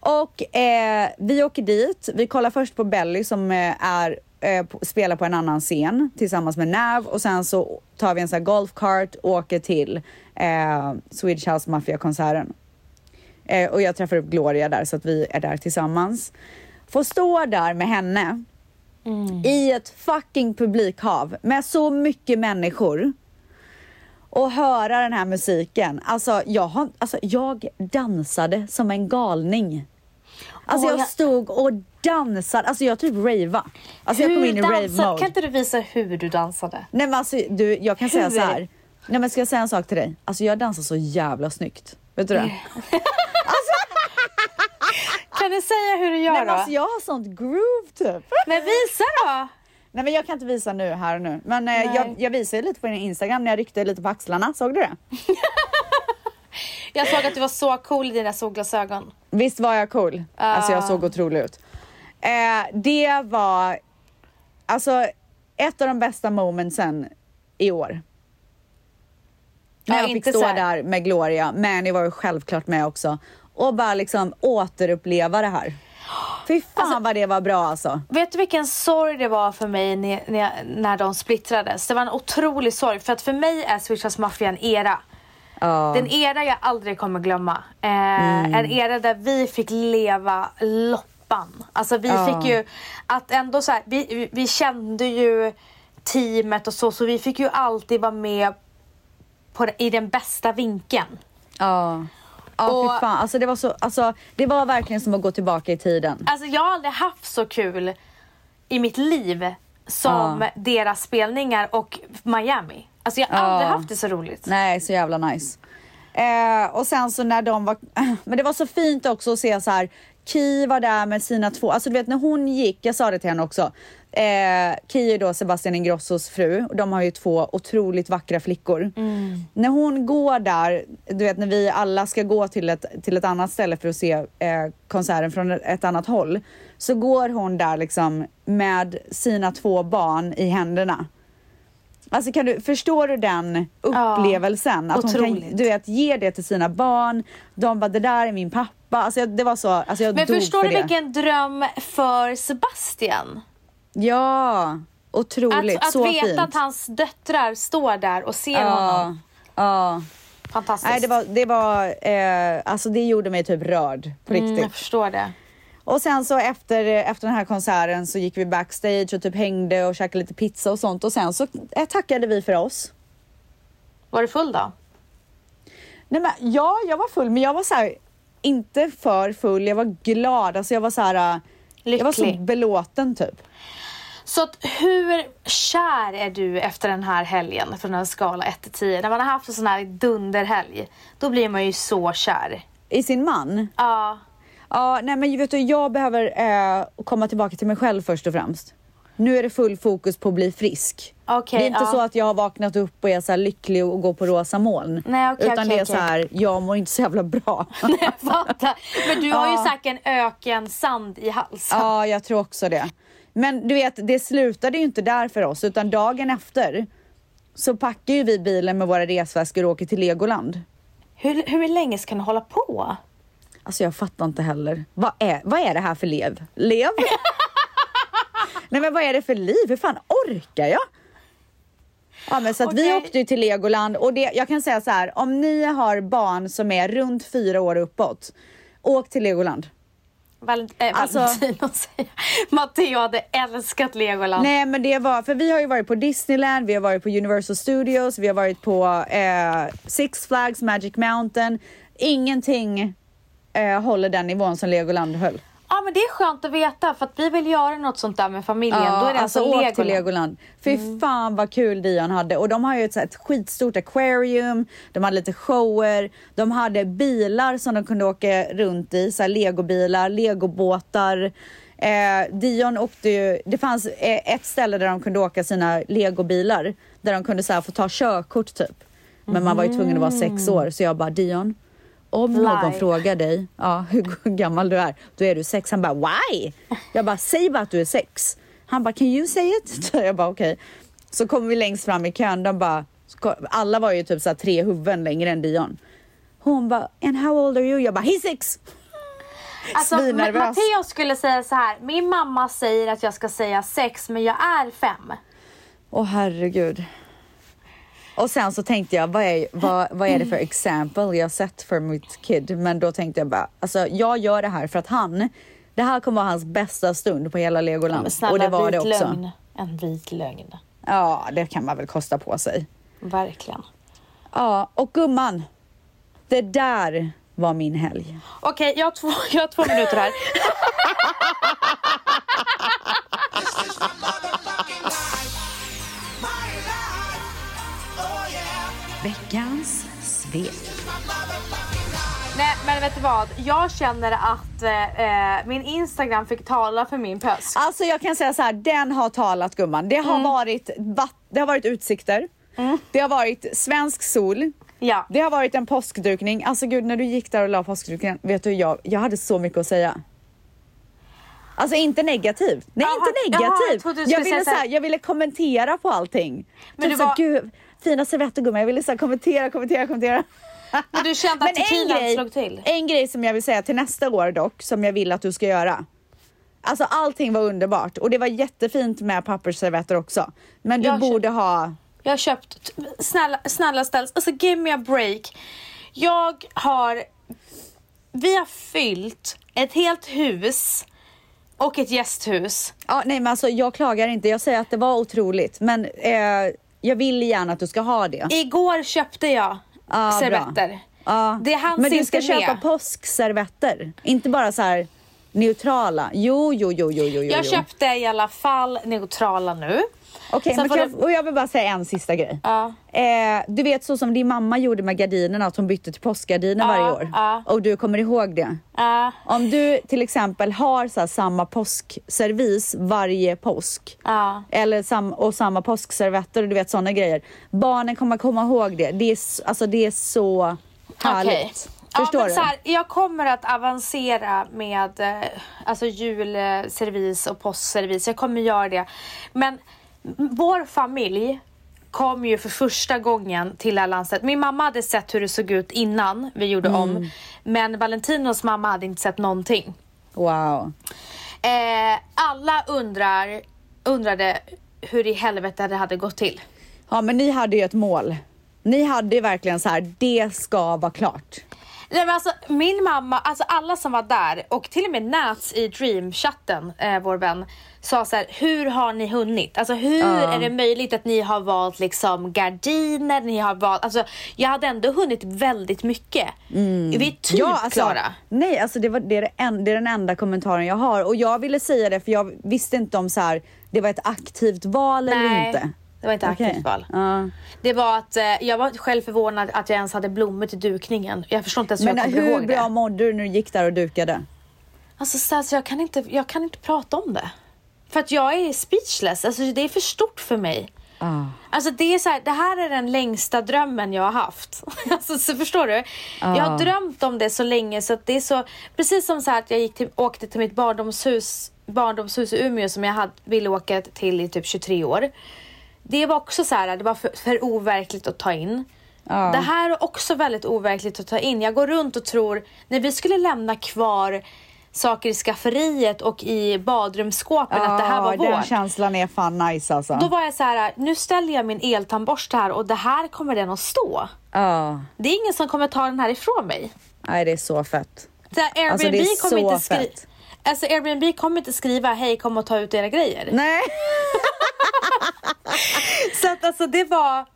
A: Och eh, vi åker dit. Vi kollar först på Belly som eh, är, eh, på, spelar på en annan scen tillsammans med Nav och sen så tar vi en sån här golfkart och åker till eh, Swedish House Mafia-konserten. Eh, och jag träffar upp Gloria där så att vi är där tillsammans. Får stå där med henne i ett fucking publikhav med så mycket människor och höra den här musiken. Alltså jag, har, alltså, jag dansade som en galning. Alltså jag stod och dansade, alltså jag typ rava. Alltså jag kom in i
B: dansar-
A: rave-mode.
B: Kan inte du visa hur du dansade?
A: Nej men alltså du, jag kan säga så här. Nej men ska jag säga en sak till dig? Alltså jag dansar så jävla snyggt. Vet du det?
B: Kan du säga hur du gör
A: Nej men
B: då?
A: alltså jag har sånt groove typ.
B: Men visa då!
A: Nej men jag kan inte visa nu här och nu. Men eh, jag, jag visade lite på din Instagram när jag ryckte lite på axlarna. Såg du det?
B: Jag såg att du var så cool i dina solglasögon.
A: Visst var jag cool? Alltså jag såg otrolig ut. Eh, det var alltså ett av de bästa momentsen i år. När
B: Ja,
A: jag fick stå där med Gloria, men var ju självklart med också. Och bara liksom återuppleva det här. Fy fan
B: Alltså-
A: vad det var bra alltså.
B: Vet du vilken sorg det var för mig när, när, när de splittrades? Det var en otrolig sorg för att för mig är Swedish House Mafia en era.
A: Ja.
B: Den era jag aldrig kommer glömma. Eh, En era där vi fick leva loppan. Alltså vi
A: Ja.
B: fick ju att ändå så här, vi, vi- kände ju teamet och så, så vi fick ju alltid vara med på, i den bästa vinkeln.
A: Ja. Ja,
B: Och-
A: fy fan. Alltså det, var så, alltså, det var verkligen som att gå tillbaka i tiden.
B: Alltså jag har aldrig haft så kul i mitt liv som deras spelningar och Miami. Alltså jag har
A: Ja.
B: aldrig haft det så roligt.
A: Nej, så jävla nice. Eh, och sen så när de var... Men det var så fint också att se så här. Ki var där med sina två... Alltså du vet när hon gick, jag sa det till henne också. Eh, Ki är då Sebastian Ingrossos fru. och De har ju två otroligt vackra flickor. När hon går där, du vet när vi alla ska gå till ett, till ett annat ställe för att se eh, konserten från ett annat håll. Så går hon där liksom med sina två barn i händerna. Alltså kan du, förstår du den upplevelsen? att hon kan
B: otroligt.
A: du vet, ge det till sina barn. De bara, det där är min pappa. Alltså det var så, alltså jag
B: Men
A: dog
B: förstår
A: för
B: du
A: det.
B: vilken dröm för Sebastian?
A: Ja, otroligt.
B: Att, att
A: så
B: veta
A: fint.
B: att hans döttrar står där och ser
A: ja,
B: honom.
A: ja.
B: Fantastiskt.
A: Nej, det var, det var, eh, alltså det gjorde mig typ rörd på
B: mm,
A: riktigt.
B: jag förstår det.
A: Och sen så efter, efter den här konserten så gick vi backstage och typ hängde och käkade lite pizza och sånt och sen så eh, tackade vi för oss.
B: Var du full då?
A: Nej men ja, jag var full men jag var så här, inte för full, jag var glad. Alltså jag var så här, äh, jag var så
B: Lycklig.
A: belåten typ.
B: Så att hur kär är du efter den här helgen från en skala 1 till 10? När man har haft en sån här dunderhelg, då blir man ju så kär.
A: I sin man.
B: Ja.
A: Ja, nej men vet du, jag behöver eh, komma tillbaka till mig själv först och främst. Nu är det full fokus på att bli frisk.
B: Okej,
A: det är inte
B: ja.
A: så att jag har vaknat upp och är så här lycklig och går på rosa moln.
B: Nej, okej,
A: utan
B: okej,
A: det är så här, jag mår inte så jävla bra.
B: Jag fattar. Men du har ju säkert en öken sand i halsen.
A: ja, jag tror också det. Men du vet, det slutade ju inte där för oss utan dagen efter så packar ju vi bilen med våra resväskor och åker till Legoland.
B: Hur, hur länge ska ni hålla på?
A: Alltså jag fattar inte heller. Vad är, vad är det här för lev? Lev? Nej men vad är det för liv? Hur fan orkar jag? Ja men så att vi
B: Okej.
A: åkte ju till Legoland och det, jag kan säga så här, om ni har barn som är runt fyra år uppåt, åk till Legoland.
B: Valent äh,
A: Alltså-
B: Matteo hade älskat Legoland.
A: Nej men det var, för vi har ju varit på Disneyland, vi har varit på Universal Studios, vi har varit på eh, Six Flags, Magic Mountain. Ingenting eh, håller den nivån som Legoland höll.
B: Ja men det är skönt att veta för att vi vill göra något sånt där med familjen. Då är det alltså,
A: åk
B: Legoland.
A: till Legoland. Fy fan vad kul Dion hade. Och de har ju ett, här, ett skitstort aquarium, de hade lite shower, de hade bilar som de kunde åka runt i, så här legobilar, legobåtar. Eh, Dion åkte ju, det fanns eh, ett ställe där de kunde åka sina legobilar, där de kunde så här, få ta körkort typ. Men man var ju tvungen att vara sex år, så jag bara Dion, om någon
B: Lie.
A: frågar dig ja, hur gammal du är, då är du sex. Han bara why? Jag bara säg bara att du är sex. Han bara can you say it? Jag bara okej. Så kommer vi längst fram i kön, de bara, alla var ju typ så tre huvuden längre än Dion. Hon bara and how old are you? Jag bara he's six.
B: Alltså,
A: Svinnervös.
B: Matteo skulle säga så här. Min mamma säger att jag ska säga sex men jag är fem.
A: Åh herregud. Och sen så tänkte jag, vad är, vad, vad är det för example jag sett för mitt kid? Men då tänkte jag bara, alltså jag gör det här för att han, det här kommer vara hans bästa stund på hela Legoland.
B: Men snälla
A: och det var det också.
B: lögn. En vit lögn.
A: Ja, det kan man väl kosta på sig.
B: Verkligen.
A: Ja, och gumman. Det där var min helg.
B: Okej, jag, har två, jag har två minuter här.
A: Veckans svek.
B: Nej, men vet du vad? Jag känner att eh, eh, min Instagram fick tala för min pöst.
A: Alltså jag kan säga så här, den har talat gumman. Det har, varit, vatt- det har varit utsikter. Det har varit svensk sol.
B: Ja.
A: Det har varit en påskdukning. Alltså gud, när du gick där och la påskdukningen, vet du, jag, jag hade så mycket att säga. Alltså inte negativt. Nej,
B: Jaha,
A: inte
B: jag trodde du
A: jag,
B: skulle
A: ville
B: så här-
A: jag ville kommentera på allting.
B: Men
A: typ
B: du var-
A: gud, fina servetter gumman. Jag ville så kommentera, kommentera, kommentera.
B: Men du kände att tequilan slog till?
A: en grej som jag vill säga till nästa år dock, som jag vill att du ska göra. Alltså allting var underbart och det var jättefint med pappersservetter också. Men du
B: Jag
A: borde ha...
B: Jag har köpt, snälla, snälla ställs, alltså give me a break. Jag har, vi har fyllt ett helt hus och ett gästhus.
A: Ja, nej men alltså jag klagar inte, jag säger att det var otroligt. Men eh, jag vill gärna att du ska ha det.
B: Igår köpte jag
A: Ja,
B: servetter.
A: bra. Ja.
B: Det hanns
A: Men du
B: inte
A: ska köpa
B: med.
A: påskservetter, inte bara så här neutrala. Jo, jo, jo, jo, jo.
B: Jag
A: jo.
B: köpte i alla fall neutrala nu.
A: Okej,
B: du-
A: jag, och jag vill bara säga en sista grej.
B: Ja.
A: Eh, du vet så som din mamma gjorde med gardinerna, att hon bytte till påskgardiner
B: Ja,
A: varje år.
B: ja.
A: Och du kommer ihåg det? Om du till exempel har så här, samma påskservis varje påsk eller sam och samma påskservetter och du vet sådana grejer. Barnen kommer komma ihåg det. Det är, alltså, det är så härligt.
B: Okej.
A: Förstår
B: ja, men
A: du?
B: Så här, jag kommer att avancera med eh, alltså julservis och påskservis. Jag kommer göra det. Men vår familj kom ju för första gången till det här landstället. Min mamma hade sett hur det såg ut innan vi gjorde
A: Mm.
B: om. Men Valentinos mamma hade inte sett någonting.
A: Wow.
B: Eh, alla undrar, undrade hur i helvete det hade gått till.
A: Ja men ni hade ju ett mål. Ni hade verkligen så här, det ska vara klart.
B: Nej, men alltså, min mamma, alltså alla som var där och till och med Nats i Dream-chatten, eh, vår vän, sa så här, hur har ni hunnit? Alltså hur
A: Ja.
B: är det möjligt att ni har valt liksom gardiner, ni har valt, alltså jag hade ändå hunnit väldigt mycket. Vi är typ
A: alltså,
B: klara.
A: Nej, alltså det, var, det, är en, det är den enda kommentaren jag har. Och jag ville säga det för jag visste inte om så här, det var ett aktivt val eller
B: Nej,
A: inte.
B: Det var inte aktivt val.
A: Ja.
B: Det var att eh, jag var själv förvånad att jag ens hade blommor till dukningen. Jag förstår inte ens hur
A: Men
B: jag kommer
A: hur
B: ihåg
A: bra
B: det.
A: mådde du när du gick där och dukade?
B: Alltså så jag, kan inte, jag kan inte prata om det. För att jag är speechless. Alltså det är för stort för mig.
A: Ah.
B: Alltså det är så här, det här är den längsta drömmen jag har haft. Alltså så förstår du? Jag har drömt om det så länge så att det är så, precis som så här att jag gick till, åkte till mitt barndomshus, barndomshus i Umeå som jag hade, ville åka till i typ 23 år. Det var också så här, det var för, för overkligt att ta in.
A: Ja.
B: Det här är också väldigt overkligt att ta in. Jag går runt och tror, när vi skulle lämna kvar saker i skafferiet och i badrumsskåpen att det här var
A: Ja, Den
B: vårt.
A: känslan är fan nice alltså.
B: Då var jag så här, nu ställer jag min eltandborste här och det här kommer den att stå.
A: Ja,
B: Det är ingen som kommer ta den här ifrån mig.
A: nej det är så fett.
B: Så här, Airbnb,
A: Alltså, det är
B: kommer
A: så
B: inte skri-
A: fett.
B: alltså, Airbnb kommer inte skriva hej kom och ta ut era grejer.
A: Nej.
B: Så att alltså det var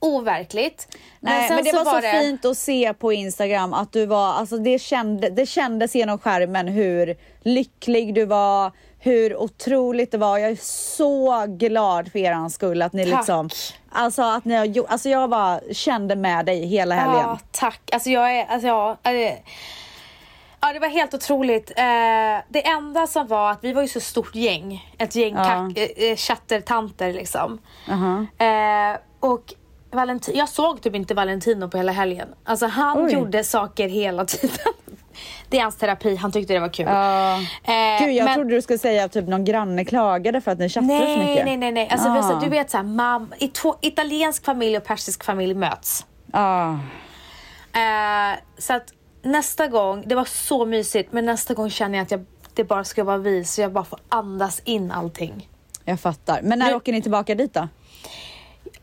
B: overkligt.
A: Nej,
B: sen
A: men det
B: så
A: var så fint att se på Instagram att du var, alltså det, kände, det kändes genom skärmen hur lycklig du var, hur otroligt det var. Jag är så glad för er skull att ni
B: Tack.
A: liksom, alltså att ni har gjort, alltså jag bara kände med dig hela helgen.
B: Ja, tack. Alltså jag är, alltså ja. Ja, det var helt otroligt. Eh, det enda som var att vi var ju så stort gäng. Ett gäng
A: Ja.
B: kack, eh, eh, chattertanter liksom.
A: Aha.
B: Eh, och Valentin, jag såg typ inte Valentino på hela helgen. Alltså han
A: Oj.
B: gjorde saker hela tiden. Det är hans terapi, han tyckte det var kul.
A: Ja.
B: Eh,
A: Gud, jag
B: men-
A: trodde du skulle säga att typ någon granne klagade för att ni chattade så
B: Nej,
A: mycket.
B: nej, nej, nej. Alltså,
A: Ah.
B: så- Du vet såhär, mam, italiensk familj och persisk familj möts.
A: Ah.
B: Eh, så att nästa gång, det var så mysigt, men nästa gång känner jag att jag, det bara ska vara vi, så jag bara får andas in allting.
A: Jag fattar. Men när
B: Nu-
A: åker ni tillbaka dit då?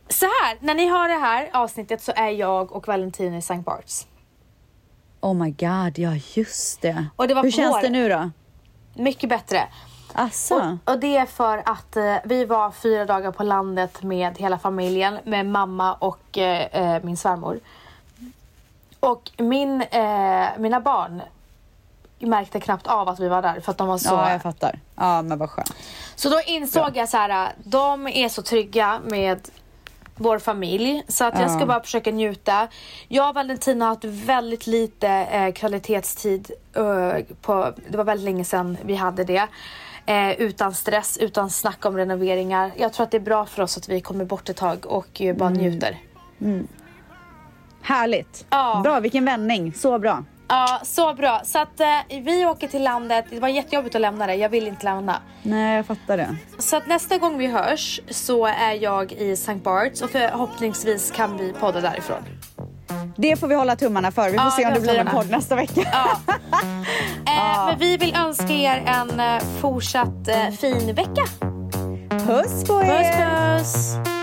B: Så här, när ni har det här avsnittet så är jag och Valentin i St. Barts.
A: Oh my god, ja just det.
B: Det
A: Hur känns
B: vår-
A: det nu då?
B: Mycket bättre.
A: Asså?
B: Och, och det är för att eh, vi var fyra dagar på landet med hela familjen, med mamma och eh, eh, min svärmor. Och min, eh, mina barn märkte knappt av att vi var där för att de var så...
A: Ja, jag fattar. Ja, men vad skönt.
B: Så då insåg jag så här, de är så trygga med vår familj så att jag ska
A: Ja.
B: bara försöka njuta. Jag och Valentina har haft väldigt lite eh, kvalitetstid. eh, på, det var väldigt länge sedan vi hade det. Eh, utan stress, utan snack om renoveringar. Jag tror att det är bra för oss att vi kommer bort ett tag och bara njuter.
A: Härligt.
B: Ja.
A: Bra, vilken vändning. Så bra.
B: Ja, så bra. Så att eh, vi åker till landet. Det var jättejobbigt att lämna det. Jag vill inte lämna.
A: Nej, jag fattar det.
B: Så att nästa gång vi hörs så är jag i St. Barts och förhoppningsvis kan vi podda därifrån.
A: Det får vi hålla tummarna för. Vi får
B: Ja,
A: se om det blir en podd nästa vecka.
B: Ja. Eh, Men vi vill önska er en eh, fortsatt eh, fin vecka.
A: Puss på
B: Puss
A: er!
B: puss!
E: takes